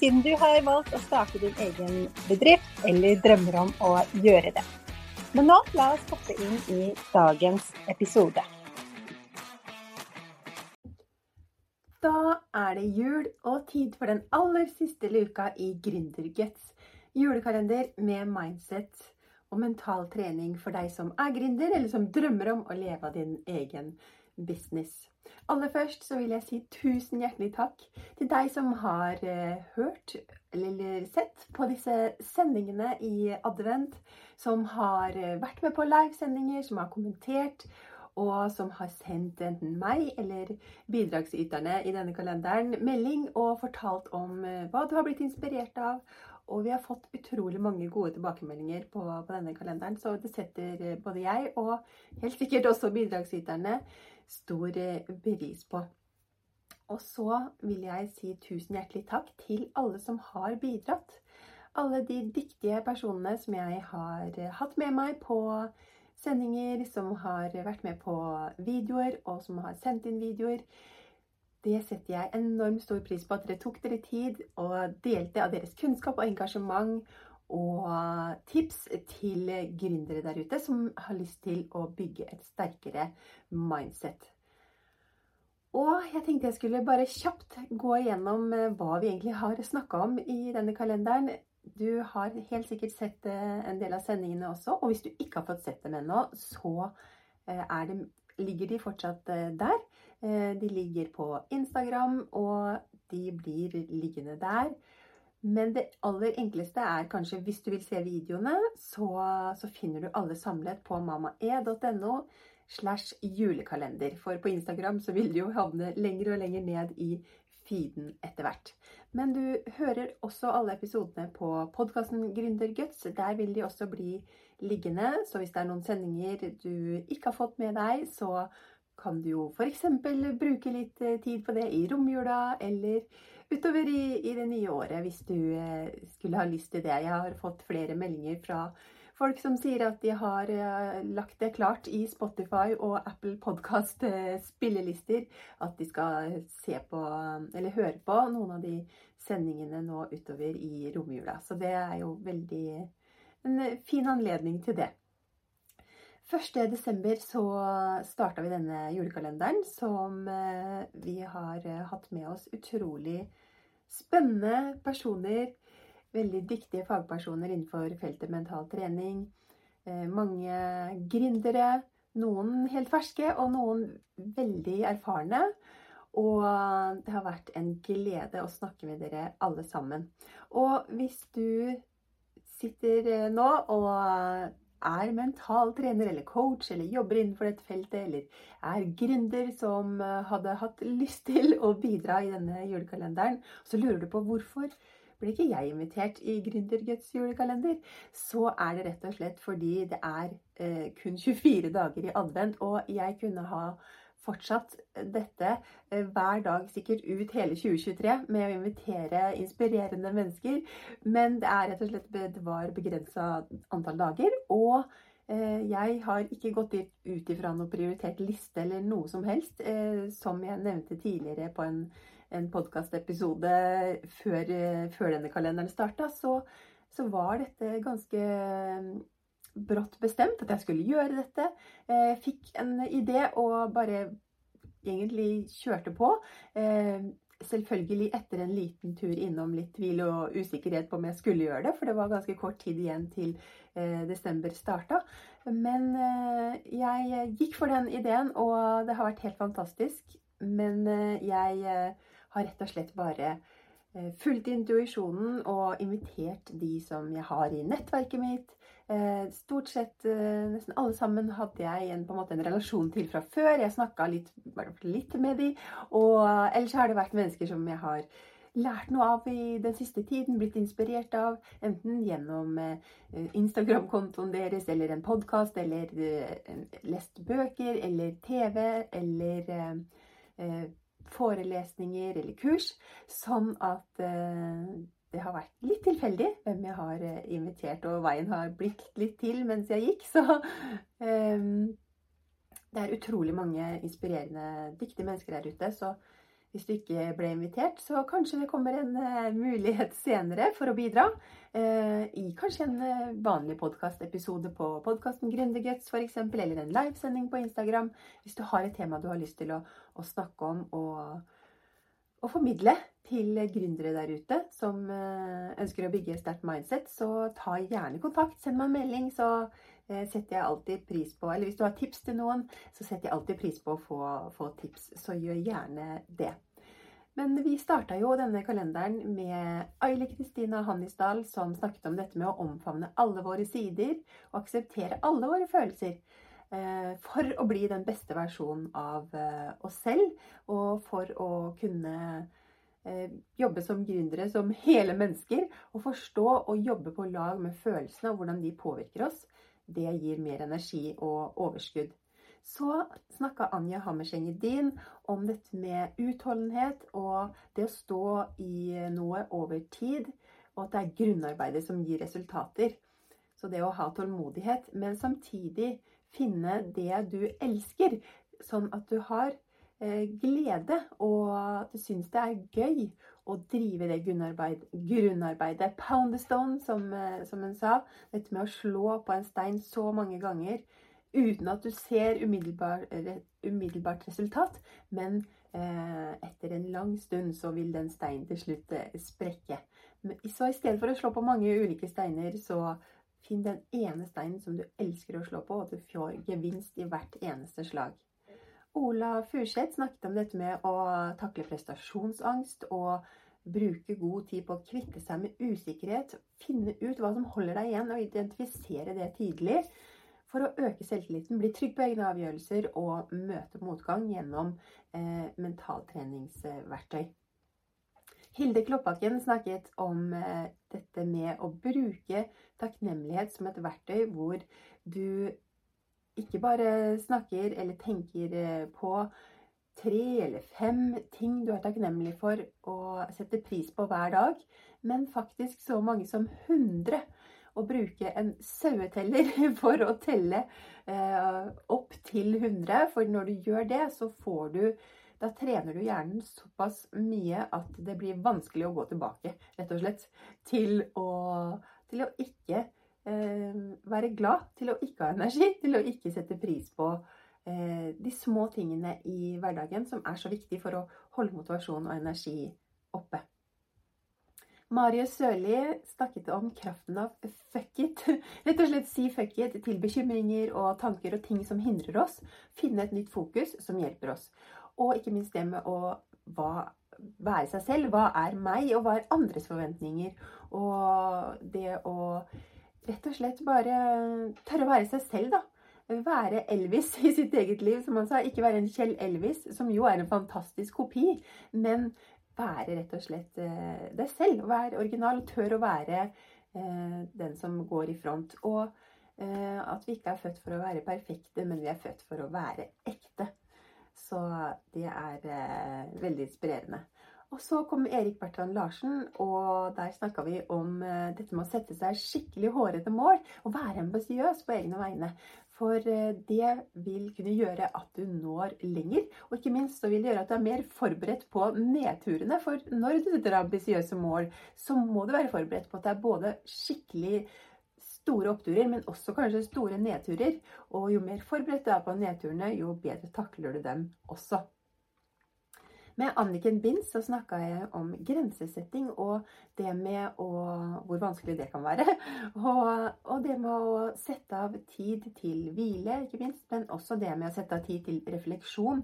siden du har valgt å starte din egen bedrift eller drømmer om å gjøre det. Men nå la oss hoppe inn i dagens episode. Da er det jul og tid for den aller siste luka i Gründerguts julekalender med mindset og mental trening for deg som er gründer, eller som drømmer om å leve av din egen business. Aller først så vil jeg si tusen hjertelig takk til deg som har eh, hørt eller sett på disse sendingene i advent, som har eh, vært med på livesendinger, som har kommentert, og som har sendt enten meg eller bidragsyterne i denne kalenderen melding og fortalt om eh, hva du har blitt inspirert av. Og vi har fått utrolig mange gode tilbakemeldinger på, på denne kalenderen, så det setter både jeg og helt sikkert også bidragsyterne stor pris på. Og så vil jeg si tusen hjertelig takk til alle som har bidratt. Alle de dyktige personene som jeg har hatt med meg på sendinger, som har vært med på videoer, og som har sendt inn videoer. Det setter jeg enormt stor pris på at dere tok dere tid og delte av deres kunnskap og engasjement og tips til gründere der ute som har lyst til å bygge et sterkere mindset. Og jeg tenkte jeg skulle bare kjapt gå igjennom eh, hva vi egentlig har snakka om i denne kalenderen. Du har helt sikkert sett eh, en del av sendingene også, og hvis du ikke har fått sett dem ennå, så eh, det, ligger de fortsatt der. De ligger på Instagram, og de blir liggende der. Men det aller enkleste er kanskje hvis du vil se videoene, så, så finner du alle samlet på mamae.no slash julekalender. For på Instagram så vil du jo havne lenger og lenger ned i feeden etter hvert. Men du hører også alle episodene på podkasten Gründerguts. Der vil de også bli liggende. Så hvis det er noen sendinger du ikke har fått med deg, så kan du jo f.eks. bruke litt eh, tid på det i romjula, eller utover i, i, det nye året hvis du eh, skulle ha lyst til det. Jeg har fått flere meldinger fra folk som sier at de har eh, lagt det klart i Spotify og Apple Podcast spillelister at de skal se på, eller høre på, noen av de sendingene nå utover i romjula. Så det er jo veldig en fin anledning til det. 1.12. så starta vi denne julekalenderen som vi har hatt med oss utrolig spennende personer. Veldig dyktige fagpersoner innenfor feltet mental trening. Eh, mange gründere. Noen helt ferske, og noen veldig erfarne. Og det har vært en glede å snakke med dere alle sammen. Og hvis du sitter eh, nå og er mental trener eller coach eller jobber innenfor dette feltet, eller er gründer som eh, hadde hatt lyst til å bidra i denne julekalenderen, så lurer du på hvorfor ble ikke jeg invitert i Gründerguts julekalender, så er det rett og slett fordi det er eh, kun 24 dager i advent, og jeg kunne ha fortsatt dette eh, hver dag, sikkert ut hele 2023, med å invitere inspirerende mennesker. Men det er rett og slett det begrensa antall dager. Og eh, jeg har ikke gått ut ifra noen prioritert liste eller noe som helst. Eh, som jeg nevnte tidligere på en, en podkastepisode før, før, denne kalenderen starta, så, så var dette ganske brått bestemt at jeg skulle gjøre dette. Jeg eh, fikk en idé og bare egentlig kjørte på. Eh, selvfølgelig etter en liten tur innom litt tvil og usikkerhet på om jeg skulle gjøre det, for det var ganske kort tid igjen til eh, desember starta. Men jeg gikk for den ideen, og det har vært helt fantastisk. Men jeg har rett og slett bare fulgt intuisjonen og invitert de som jeg har i nettverket mitt, Eh, stort sett eh, nesten alle sammen hadde jeg en, en, en relasjon til fra før. Jeg snakka litt, litt, med de, Og ellers har det vært mennesker som jeg har lært noe av i den siste tiden, blitt inspirert av, enten gjennom eh, Instagram-kontoen deres, eller en podkast, eller eh, lest bøker, eller TV, eller eh, forelesninger eller kurs, sånn at det har vært litt tilfeldig hvem jeg har invitert, og veien har blitt litt til mens jeg gikk. Så det er utrolig mange inspirerende, dyktige mennesker der ute. Så hvis du ikke ble invitert, så kanskje det kommer en uh, mulighet senere for å bidra. Uh, I kanskje en uh, vanlig podkastepisode på podkasten Gründerguts f.eks., eller en livesending på Instagram. Hvis du har et tema du har lyst til å, å snakke om og, og, formidle til gründere der ute som ønsker å bygge et sterkt mindset, så ta gjerne kontakt. Send meg en melding, så setter jeg alltid pris på Eller hvis du har tips til noen, så setter jeg alltid pris på å få, få tips. Så gjør gjerne det. Men vi starta jo denne kalenderen med Aili Kristina Hannisdal, som snakket om dette med å omfavne alle våre sider og akseptere alle våre følelser. Eh, for å bli den beste versjonen av eh, oss selv, og for å kunne eh, jobbe som gründere, som hele mennesker, og forstå og jobbe på lag med følelsene og hvordan de påvirker oss det gir mer energi og overskudd. Så snakka Anja Hammerseng-Edin om dette med utholdenhet og det å stå i noe over tid, og at det er grunnarbeidet som gir resultater. Så det å ha tålmodighet, men samtidig finne det du elsker, sånn at du har eh, glede og at du syns det er gøy å drive det grunnarbeid, grunnarbeidet. Pound the stone, som, eh, som hun sa. Dette med å slå på en stein så mange ganger uten at du ser umiddelbar, umiddelbart resultat. Men eh, etter en lang stund så vil den steinen til slutt eh, sprekke. Så i stedet for å slå på mange ulike steiner, så finn den ene steinen som du elsker å slå på, og du får gevinst i hvert eneste slag. Ola Furseth snakket om dette med å takle prestasjonsangst og bruke god tid på å kvitte seg med usikkerhet. Finne ut hva som holder deg igjen, og identifisere det tidlig. For å øke selvtilliten, bli trygg på egne avgjørelser og møte motgang gjennom eh, mentaltreningsverktøy. Hilde Kloppakken snakket om eh, dette med å bruke takknemlighet som et verktøy hvor du ikke bare snakker eller tenker eh, på tre eller fem ting du er takknemlig for å sette pris på hver dag, men faktisk så mange som 100. Å bruke en saueteller for å telle eh, opp til 100. For når du gjør det, så får du Da trener du hjernen såpass mye at det blir vanskelig å gå tilbake, rett og slett, til å, til å ikke være glad, til å ikke ha energi, til å ikke sette pris på eh, de små tingene i hverdagen som er så viktig for å holde motivasjon og energi oppe. Marius Sørli snakket om kraften av fuck it. Rett og slett si fuck it til bekymringer og tanker og ting som hindrer oss. Finne et nytt fokus som hjelper oss. Og ikke minst det med å være seg selv. Hva er meg, og hva er andres forventninger? Og det å rett og slett bare tørre å være seg selv, da. Være Elvis i sitt eget liv, som han sa. Ikke være en Kjell Elvis, som jo er en fantastisk kopi, men være rett og slett uh, deg selv. Være original. Tør å være uh, den som går i front. Og uh, at vi ikke er født for å være perfekte, men vi er født for å være ekte. Så det er veldig inspirerende. Og så kom Erik Bertrand Larsen, og der snakka vi om uh, dette med å sette seg skikkelig hårete mål og være ambisiøs på egne vegne. For uh, det vil kunne gjøre at du når lenger, og ikke minst så vil det gjøre at du er mer forberedt på nedturene. For når du setter ambisiøse mål, så må du være forberedt på at det er både skikkelig store oppturer, men også kanskje store nedturer. Og jo mer forberedt du er på nedturene, jo bedre takler du dem også. Med Anniken Bind så snakka jeg om grensesetting og det med å Hvor vanskelig det kan være. Og, og, det med å sette av tid til hvile, ikke minst. Men også det med å sette av tid til refleksjon.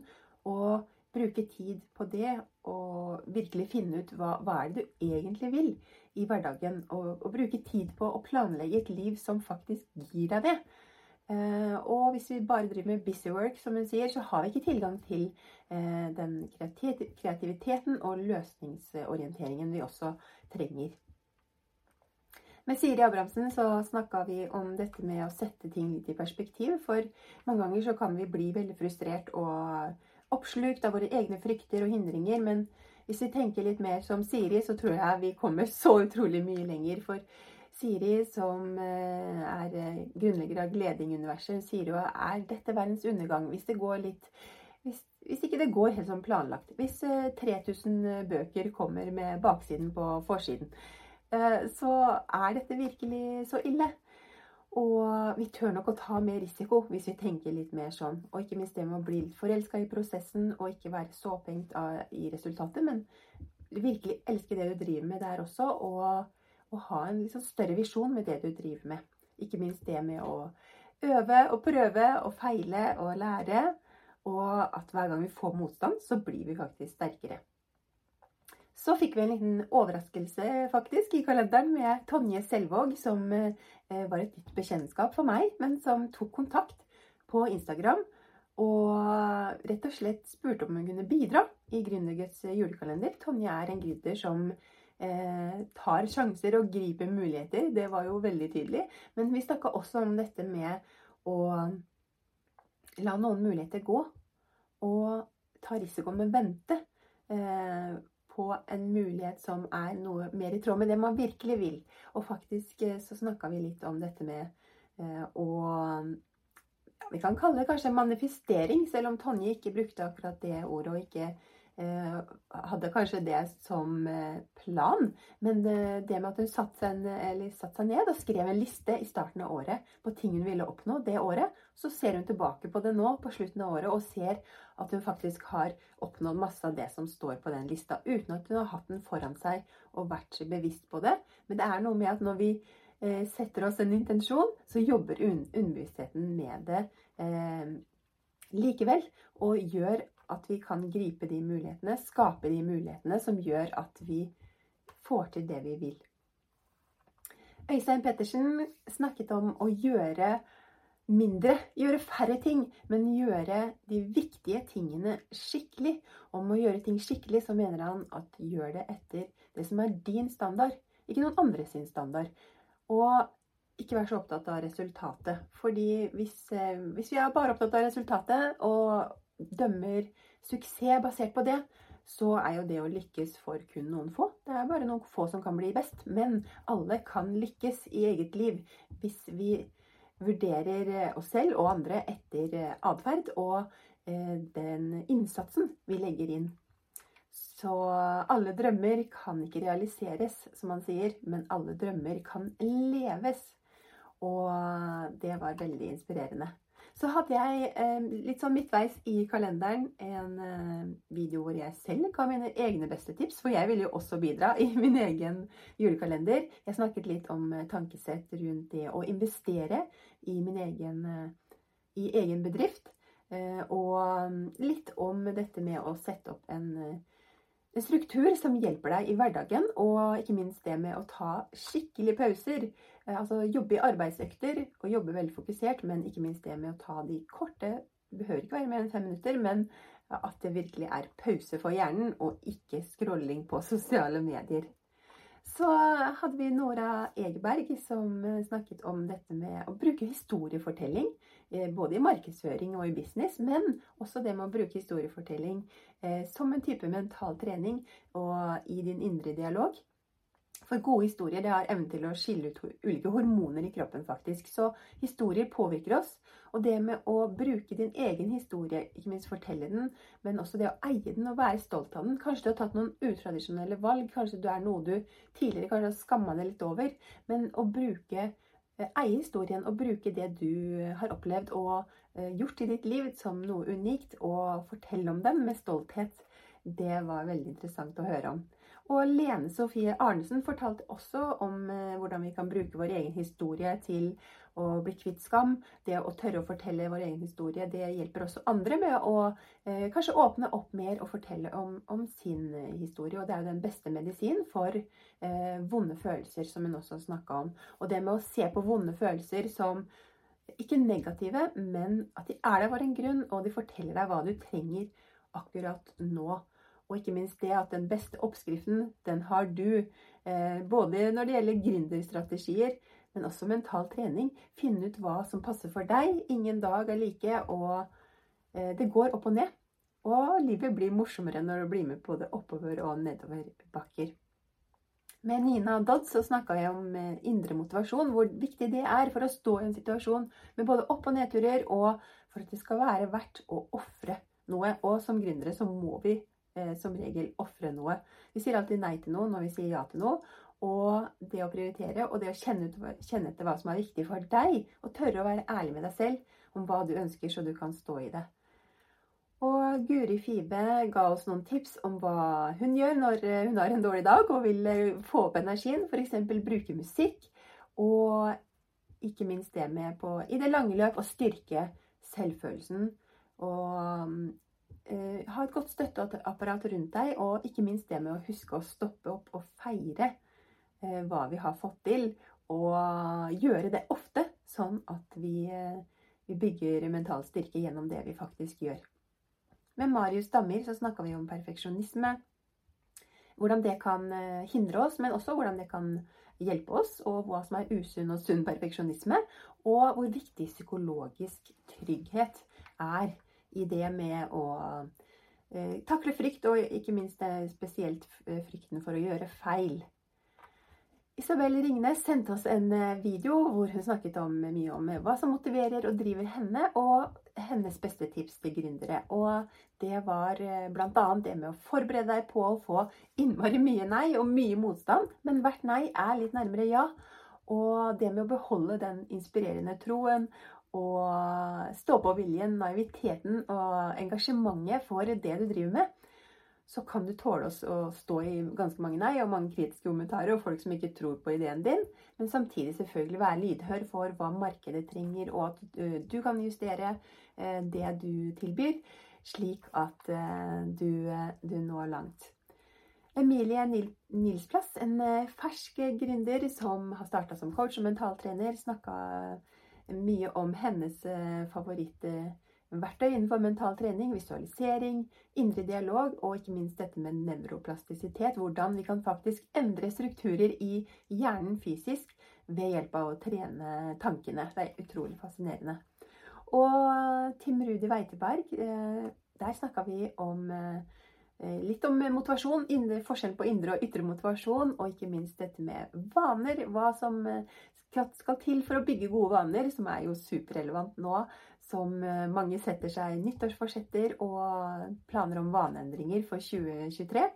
Og bruke tid på det og virkelig finne ut hva, hva er det du egentlig vil i hverdagen. Og, og bruke tid på å planlegge et liv som faktisk gir deg det. Eh, og hvis vi bare driver med busywork, som hun sier, så har vi ikke tilgang til eh, den kreativiteten og løsningsorienteringen vi også trenger. Med Siri Abrahamsen så snakka vi om dette med å sette ting litt i perspektiv. For mange ganger så kan vi bli veldig frustrert og oppslukt av våre egne frykter og hindringer. Men hvis vi tenker litt mer som Siri, så tror jeg vi kommer så utrolig mye lenger. For Siri, som eh, er eh, grunnlegger av Gleding-universet, sier jo er dette verdens undergang hvis det går litt hvis, hvis ikke det går helt som planlagt. Hvis 3000 eh, bøker kommer med baksiden på forsiden, så er dette virkelig så ille. Og vi tør nok å ta mer risiko hvis vi tenker litt mer sånn. Og ikke minst det med å bli litt forelska i prosessen og ikke være så opphengt i resultatet, men virkelig elske det du driver med der også. og å ha en liksom større visjon med det du driver med. Ikke minst det med å øve og prøve og feile og lære. Og at hver gang vi får motstand, så blir vi faktisk sterkere. Så fikk vi en liten overraskelse faktisk i kalenderen med Tonje Selvåg, som eh, var et nytt bekjentskap for meg, men som tok kontakt på Instagram og rett og slett spurte om hun kunne bidra i Gründerguts julekalender. Tonje er en gründer som eh, tar sjanser og griper muligheter. Det var jo veldig tydelig. Men vi snakka også om dette med å la noen muligheter gå. Og ta risikoen med å vente eh, på en mulighet som er noe mer i tråd med det man virkelig vil. Og faktisk eh, så snakka vi litt om dette med eh, å vi kan kalle det kanskje manifestering, selv om Tonje ikke brukte akkurat det ordet og ikke hadde kanskje det som eh, plan, men det med at hun satte satt seg ned og skrev en liste i starten av året på ting hun ville oppnå det året, så ser hun tilbake på det nå på slutten av året og ser at hun faktisk har oppnådd masse av det som står på den lista, uten at hun har hatt den foran seg og vært bevisst på det. Men det er noe med at når vi eh, setter oss en intensjon, så jobber underbevisstheten med det eh, likevel, og gjør at vi kan gripe de mulighetene, skape de mulighetene som gjør at vi får til det vi vil. Øystein Pettersen snakket om å gjøre mindre, gjøre færre ting, men gjøre de viktige tingene skikkelig. Om å gjøre ting skikkelig, så mener han at gjør det etter det som er din standard, ikke noen andre sin standard. Og ikke vær så opptatt av resultatet. Fordi hvis, eh, hvis vi er bare opptatt av resultatet og dømmer suksess basert på det, så er jo det å lykkes for kun noen få. Det er bare noen få som kan bli best. Men alle kan lykkes i eget liv hvis vi vurderer oss selv og andre etter eh, atferd og eh, den innsatsen vi legger inn. Så alle drømmer kan ikke realiseres, som man sier, men alle drømmer kan leves. Og det var veldig inspirerende. Så hadde jeg eh, litt sånn midtveis i kalenderen en eh, video hvor jeg selv ga mine egne beste tips. For jeg ville jo også bidra i min egen julekalender. Jeg snakket litt om eh, tankesett rundt det å investere i min egen, eh, i egen bedrift. Eh, og mm, litt om dette med å sette opp en eh, en struktur som hjelper deg i hverdagen, og ikke minst det med å ta skikkelige pauser. Eh, altså jobbe i arbeidsøkter og jobbe veldig fokusert, men ikke minst det med å ta de korte Det behøver ikke være mer enn fem minutter, men at det virkelig er pause for hjernen, og ikke scrolling på sosiale medier. Så hadde vi Nora Egeberg som snakket om dette med å bruke historiefortelling. Eh, både i markedsføring og i business, men også det med å bruke historiefortelling eh, som en type mental trening og i din indre dialog. For gode historier det har evnen til å skille ut ulike hormoner i kroppen, faktisk. Så historier påvirker oss. Og det med å bruke din egen historie, ikke minst fortelle den, men også det å eie den og være stolt av den. Kanskje du har tatt noen utradisjonelle valg, kanskje du er noe du tidligere kanskje har skamma deg litt over. Men å bruke eh, eie historien og bruke det du har opplevd og eh, gjort i ditt liv som noe unikt, og fortelle om den med stolthet, det var veldig interessant å høre om. Og Lene Sofie Arnesen fortalte også om eh, hvordan vi kan bruke vår egen historie til å bli kvitt skam. Det å tørre å fortelle vår egen historie, det hjelper også andre med å eh, kanskje åpne opp mer og fortelle om, om, sin historie. Og det er jo den beste medisin for eh, vonde følelser, som hun også snakka om. Og det med å se på vonde følelser som ikke negative, men at de er der for en grunn, og de forteller deg hva du trenger akkurat nå. Og ikke minst det at den beste oppskriften, den har du. Eh, både når det gjelder gründerstrategier, men også mental trening. Finne ut hva som passer for deg. Ingen dag er like, og eh, det går opp og ned. Og livet blir morsommere når du blir med på det oppover- og nedoverbakker. Med Nina Dodd så snakka jeg om eh, indre motivasjon, hvor viktig det er for å stå i en situasjon med både opp- og nedturer, og for at det skal være verdt å ofre noe. Og som gründere så må vi eh, som regel ofre noe. Vi sier alltid nei til noe når vi sier ja til noe. Og det å prioritere og det å kjenne, ut, kjenne etter hva som er viktig for deg, og tørre å være ærlig med deg selv om hva du ønsker, så du kan stå i det. Og Guri Fibe ga oss noen tips om hva hun gjør når eh, hun har en dårlig dag og vil eh, få opp energien. F.eks. bruke musikk, og ikke minst det med på, i det lange løp å styrke selvfølelsen. Og eh, ha et godt støtteapparat rundt deg, og ikke minst det med å huske å stoppe opp og feire Eh, hva vi har fått til, og gjøre det ofte, sånn at vi, eh, vi bygger mental styrke gjennom det vi faktisk gjør. Med Marius Dammer så snakka vi om perfeksjonisme. Hvordan det kan eh, hindre oss, men også hvordan det kan hjelpe oss, og hva som er usunn og sunn perfeksjonisme. Og hvor viktig psykologisk trygghet er i det med å takle frykt, og ikke minst spesielt frykten for å gjøre feil. Isabel Ringnes sendte oss en eh, video hvor hun snakket om, mye om eh, hva som motiverer og driver henne, og hennes beste tips til gründere. Og det var eh, bl.a. det med å forberede deg på å få innmari mye nei og mye motstand, men hvert nei er litt nærmere ja. Og det med å beholde den inspirerende troen og stå på viljen, naiviteten og engasjementet for det du driver med, så kan du tåle å stå i ganske mange nei og mange kritiske kommentarer og folk som ikke tror på ideen din, men samtidig selvfølgelig være lydhør for hva markedet trenger, og at du kan justere det du tilbyr, slik at du, du når langt. Emilie Nilsplass, en fersk gründer som har starta som coach og mentaltrener, snakka mye om hennes favorittverktøy innenfor mental trening, visualisering, indre dialog og ikke minst dette med nevroplastisitet. Hvordan vi kan faktisk endre strukturer i hjernen fysisk ved hjelp av å trene tankene. Det er utrolig fascinerende. Og Tim Rudi Weiteberg, eh, der snakka vi om eh, litt om motivasjon, forskjell på indre og ytre motivasjon, og ikke minst dette med vaner. Hva som eh, skal til for å bygge gode vaner, som er jo superrelevant nå som eh, mange setter seg nyttårsforsetter og planer om vaneendringer for 2023.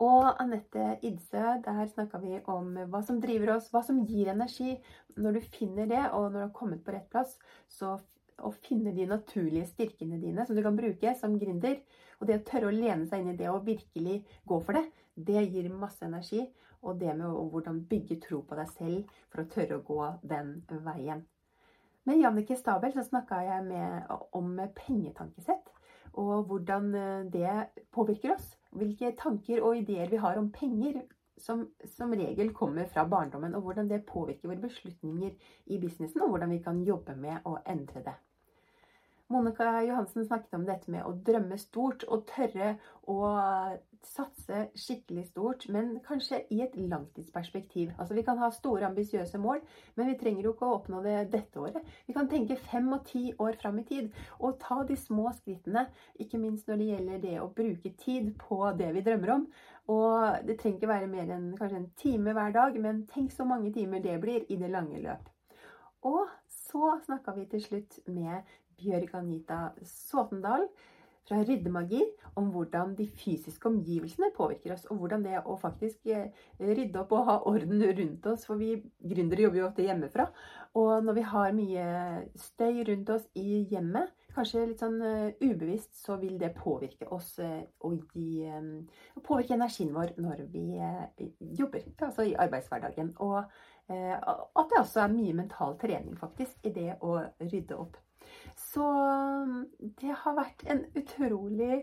Og Anette Idse, der snakka vi om hva som driver oss, hva som gir energi. Når du finner det, og når du har kommet på rett plass, så å finne de naturlige styrkene dine som du kan bruke som gründer. Og det å tørre å lene seg inn i det og virkelig gå for det, det gir masse energi. Og det med hvordan bygge tro på deg selv for å tørre å gå den veien. Med Jannicke Stabel så snakka jeg med, om pengetankesett. Og hvordan eh, det påvirker oss. Hvilke tanker og ideer vi har om penger som som regel kommer fra barndommen. Og hvordan det påvirker våre beslutninger i businessen, og hvordan vi kan jobbe med å endre det. Monica Johansen snakket om dette med å drømme stort og tørre å satse skikkelig stort, men kanskje i et langtidsperspektiv. Altså Vi kan ha store, ambisiøse mål, men vi trenger jo ikke å oppnå det dette året. Vi kan tenke fem og ti år fram i tid, og ta de små skrittene. Ikke minst når det gjelder det å bruke tid på det vi drømmer om. Og det trenger ikke være mer enn kanskje en time hver dag, men tenk så mange timer det blir i det lange løp. Og så snakka vi til slutt med Bjørg Anita Såtendal fra Ryddemagi om hvordan de fysiske omgivelsene påvirker oss, og hvordan det å faktisk eh, rydde opp og ha orden rundt oss, for vi gründere jobber jo ofte hjemmefra. Og når vi har mye støy rundt oss i hjemmet, kanskje litt sånn uh, ubevisst, så vil det påvirke oss uh, og um, påvirke energien vår når vi jobber, altså i arbeidshverdagen. Og at det også er mye mental trening, faktisk, i det å rydde opp. Så um, det har vært en utrolig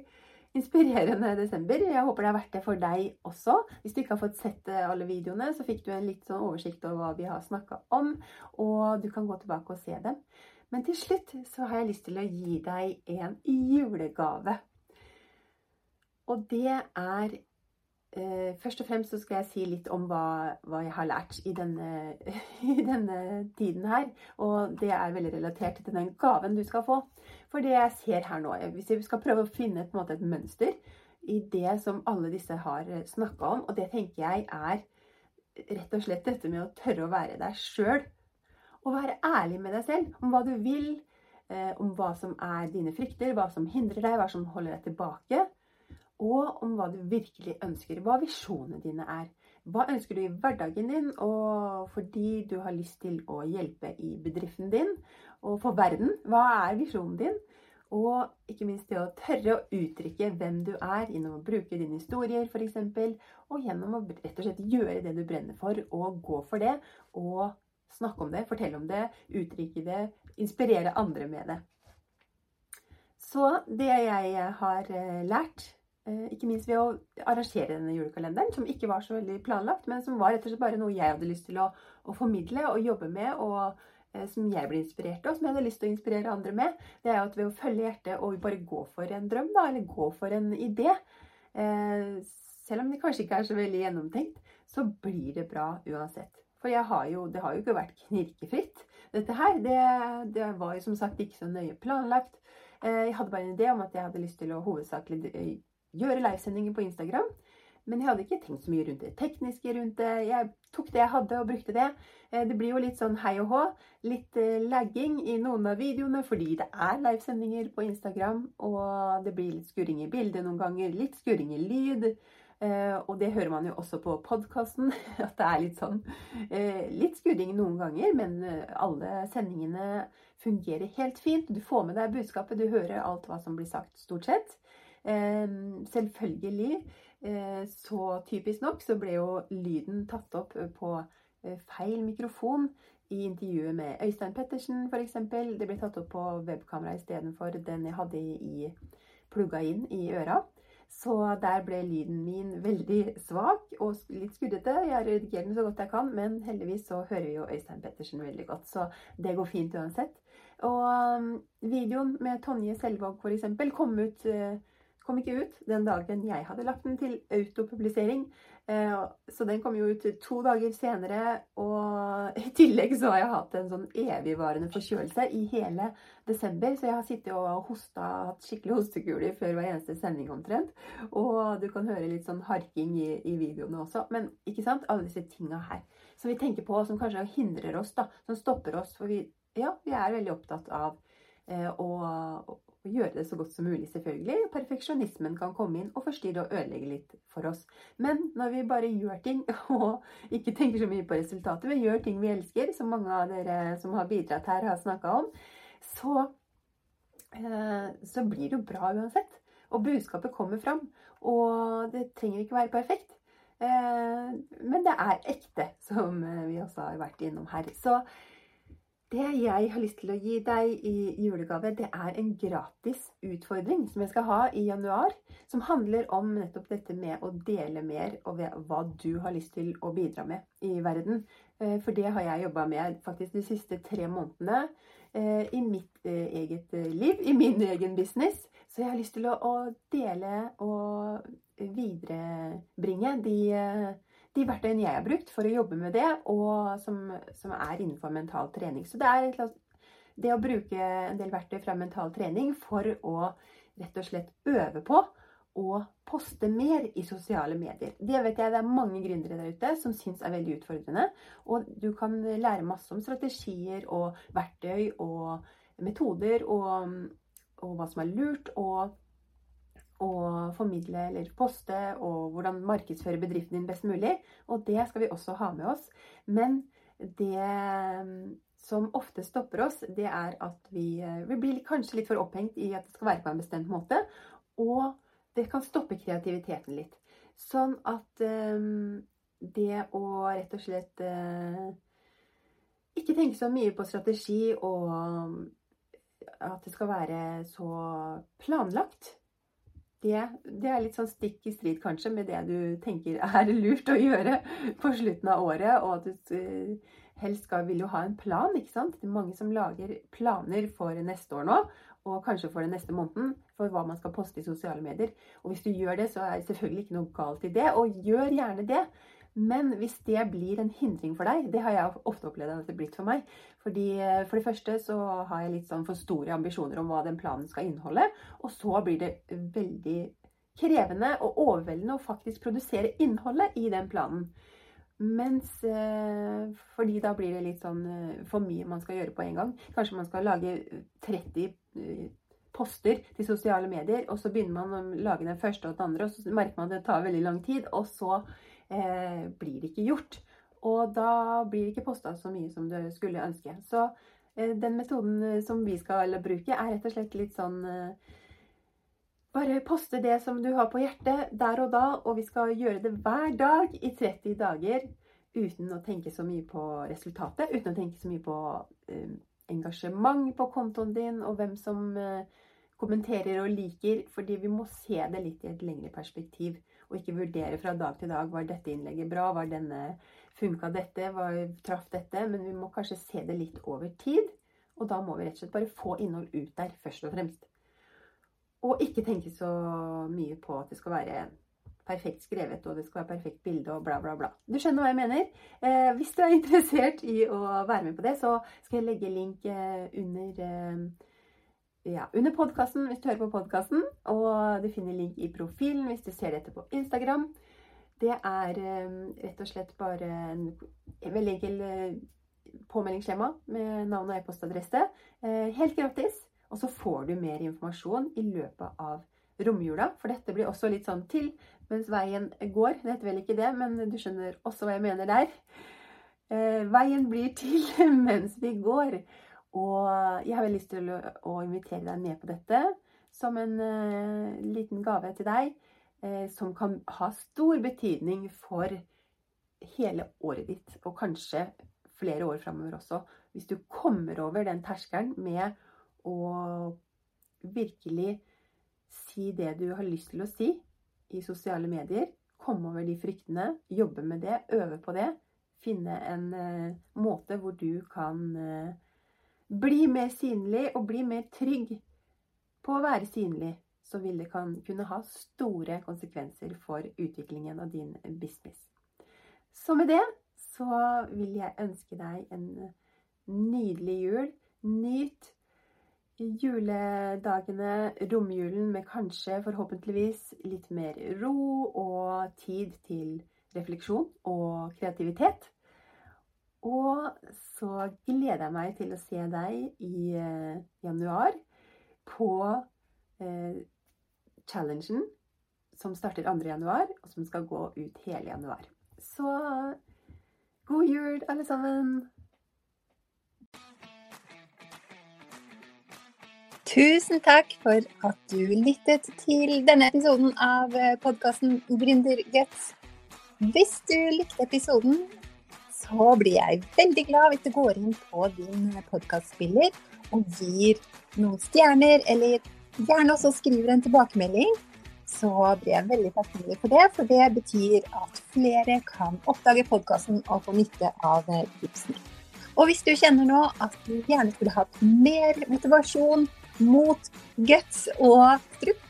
inspirerende desember. Jeg håper det har vært det for deg også. Hvis du ikke har fått sett eh, alle videoene, så fikk du en litt sånn oversikt over hva vi har snakka om, og du kan gå tilbake og se dem. Men til slutt så har jeg lyst til å gi deg en julegave. Og det er Først og fremst så skal jeg si litt om hva, hva jeg har lært i denne, i denne, tiden her. Og det er veldig relatert til den gaven du skal få. For det jeg ser her nå Hvis vi skal prøve å finne et, måte, et mønster i det som alle disse har eh, snakka om, og det tenker jeg er rett og slett dette med å tørre å være deg sjøl å være ærlig med deg selv om hva du vil, eh, om hva som er dine frykter, hva som hindrer deg, hva som holder deg tilbake, og om hva du virkelig ønsker, hva visjonene dine er. Hva ønsker du i hverdagen din, og fordi du har lyst til å hjelpe i bedriften din og for verden? Hva er visjonen din? Og ikke minst det å tørre å uttrykke hvem du er gjennom å bruke dine historier f.eks. Og gjennom å rett og slett gjøre det du brenner for, og gå for det. Og Snakke om det, fortelle om det, uttrykke det, inspirere andre med det. Så det jeg har eh, lært, ikke minst ved å arrangere denne julekalenderen, som ikke var så veldig planlagt, men som var rett og slett bare noe jeg hadde lyst til å, å formidle og jobbe med, og eh, som jeg ble inspirert av, som jeg hadde lyst til å inspirere andre med, det er jo at ved å følge hjertet og bare gå for en drøm, da, eller gå for en idé, selv om det kanskje ikke er så veldig gjennomtenkt, så blir det bra uansett. For har jo, det har jo ikke vært knirkefritt. Dette her, det, det, var jo som sagt ikke så nøye planlagt. Eh, jeg hadde bare en idé om at jeg hadde lyst til å hovedsakelig eh, gjøre livesendinger på Instagram. Men jeg hadde ikke tenkt så mye rundt det tekniske rundt det. Jeg tok det jeg hadde og brukte det. Eh, det blir jo litt sånn hei og hå. Litt lagging i noen av videoene fordi det er livesendinger på Instagram. Og det blir litt skurring i bildet noen ganger. Litt skurring i lyd. Eh, og det hører man jo også på podkasten, at det er litt sånn eh, Litt skurring noen ganger, men eh, alle sendingene fungerer helt fint. Du får med deg budskapet, du hører alt hva som blir sagt, stort sett. Selvfølgelig, så typisk nok, så ble jo lyden tatt opp på feil mikrofon i intervjuet med Øystein Pettersen f.eks. Det ble tatt opp på webkamera istedenfor den jeg hadde i plugga inn i øra. Så der ble lyden min veldig svak og litt skuddete. Jeg redigerer den så godt jeg kan, men heldigvis så hører jo Øystein Pettersen veldig godt. Så det går fint uansett. Og um, videoen med Tonje Selvåg f.eks. kom ut kom ikke ut den dagen jeg hadde lagt den til autopublisering. Eh, så den kom jo ut to dager senere, og i tillegg så har jeg hatt en sånn evigvarende forkjølelse i hele desember. Så jeg har sittet og hosta, hatt skikkelig hostekuler før hver eneste sending omtrent. Og du kan høre litt sånn harking i, i videoene også. Men ikke sant, alle disse tinga her som vi tenker på, som kanskje hindrer oss, da, som stopper oss. For vi, ja, vi er veldig opptatt av eh, å og gjøre det så godt som mulig, selvfølgelig. Perfeksjonismen kan komme inn og forstyrre og ødelegge litt for oss. Men når vi bare gjør ting og ikke tenker så mye på resultatet, vi gjør ting vi elsker, som mange av dere som har bidratt her, har snakka om, så, eh, så blir det jo bra uansett. Og budskapet kommer fram. Og det trenger ikke være perfekt. Eh, men det er ekte, som vi også har vært innom her. Så det jeg har lyst til å gi deg i julegave, det er en gratis utfordring som jeg skal ha i januar. Som handler om nettopp dette med å dele mer og hva du har lyst til å bidra med i verden. Eh, for det har jeg jobba med faktisk de siste tre månedene eh, i mitt eh, eget liv, i min egen business. Så jeg har lyst til å dele og viderebringe de de verktøyene jeg har brukt for å jobbe med det, og som, som er innenfor mental trening. Så det er det å bruke en del verktøy fra mental trening for å rett og slett øve på å poste mer i sosiale medier. Det vet jeg det er mange gründere der ute som syns er veldig utfordrende. Og du kan lære masse om strategier og verktøy og metoder og, og hva som er lurt. og å formidle eller poste, og hvordan markedsføre bedriften din best mulig. Og det skal vi også ha med oss. Men det mm, som ofte stopper oss, det er at vi, eh, vi blir kanskje litt for opphengt i at det skal være på en bestemt måte. Og det kan stoppe kreativiteten litt. Sånn at um, det å rett og slett uh, ikke tenke så mye på strategi og at det skal være så planlagt det, det, er litt sånn stikk i strid kanskje med det du tenker er lurt å gjøre på slutten av året, og at du eh, helst skal, vil jo ha en plan, ikke sant? Det er mange som lager planer for neste år nå, og kanskje for den neste måneden, for hva man skal poste i sosiale medier. Og hvis du gjør det, så er det selvfølgelig ikke noe galt i det, og gjør gjerne det. Men hvis det blir en hindring for deg, det har jeg ofte opplevd at det har blitt for meg. Fordi eh, For det første så har jeg litt sånn for store ambisjoner om hva den planen skal inneholde. Og så blir det veldig krevende og overveldende å faktisk produsere innholdet i den planen. Mens eh, Fordi da blir det litt sånn eh, for mye man skal gjøre på en gang. Kanskje man skal lage 30 poster til sosiale medier, og så begynner man å lage den første og den andre, og så merker man at det tar veldig lang tid, og så eh, blir det ikke gjort. Og da blir det ikke posta så mye som du skulle ønske. Så eh, den metoden eh, som vi skal bruke, er rett og slett litt sånn eh, Bare poste det som du har på hjertet der og da, og vi skal gjøre det hver dag i 30 dager. Uten å tenke så mye på resultatet, uten å tenke så mye på eh, engasjement på kontoen din, og hvem som eh, kommenterer og liker, fordi vi må se det litt i et lengre perspektiv. Og ikke vurdere fra dag til dag var dette innlegget bra, var denne funka dette, var traff dette. Men vi må kanskje se det litt over tid. Og da må vi rett og slett bare få innhold ut der, først og fremst. Og ikke tenke så mye på at det skal være perfekt skrevet, og det skal være perfekt bilde, og bla, bla, bla. Du skjønner hva jeg mener? Eh, hvis du er interessert i å være med på det, så skal jeg legge link eh, under eh, ja, under podkasten hvis du hører på podkasten. Og du finner link i profilen hvis du ser dette på Instagram. Det er um, rett og slett bare en, en veldig enkel påmeldingsskjema med navn og e-postadresse. Uh, helt gratis. Og så får du mer informasjon i løpet av romjula. For dette blir også litt sånn til mens veien går. Det heter vel ikke det, men du skjønner også hva jeg mener der. Uh, veien blir til mens vi går. Og jeg har veldig lyst til å, invitere deg med på dette som en uh, liten gave til deg, uh, som kan ha stor betydning for hele året ditt, og kanskje flere år framover også. Hvis du kommer over den terskelen med å virkelig si det du har lyst til å si i sosiale medier, komme over de fryktene, jobbe med det, øve på det, finne en uh, måte hvor du kan bli mer synlig og bli mer trygg på å være synlig, så vil det kan kunne ha store konsekvenser for utviklingen av din business. Så med det så vil jeg ønske deg en nydelig jul. Nyt juledagene, romjulen, med kanskje forhåpentligvis litt mer ro og tid til refleksjon og kreativitet. Og så gleder jeg meg til å se deg i eh, januar på eh, challengen som starter 2. januar, og som skal gå ut hele januar. Så god jul, alle sammen! Tusen takk for at du lyttet til denne episoden av eh, podkasten Gründerguts. Hvis du likte episoden, så blir jeg veldig glad hvis du går inn på din podkastspiller og gir noen stjerner, eller gjerne også skriver en tilbakemelding. Så blir jeg veldig takknemlig for det, for det betyr at flere kan oppdage podkasten og få nytte av tipsene. Og hvis du kjenner nå at du gjerne skulle hatt mer motivasjon, mot guts og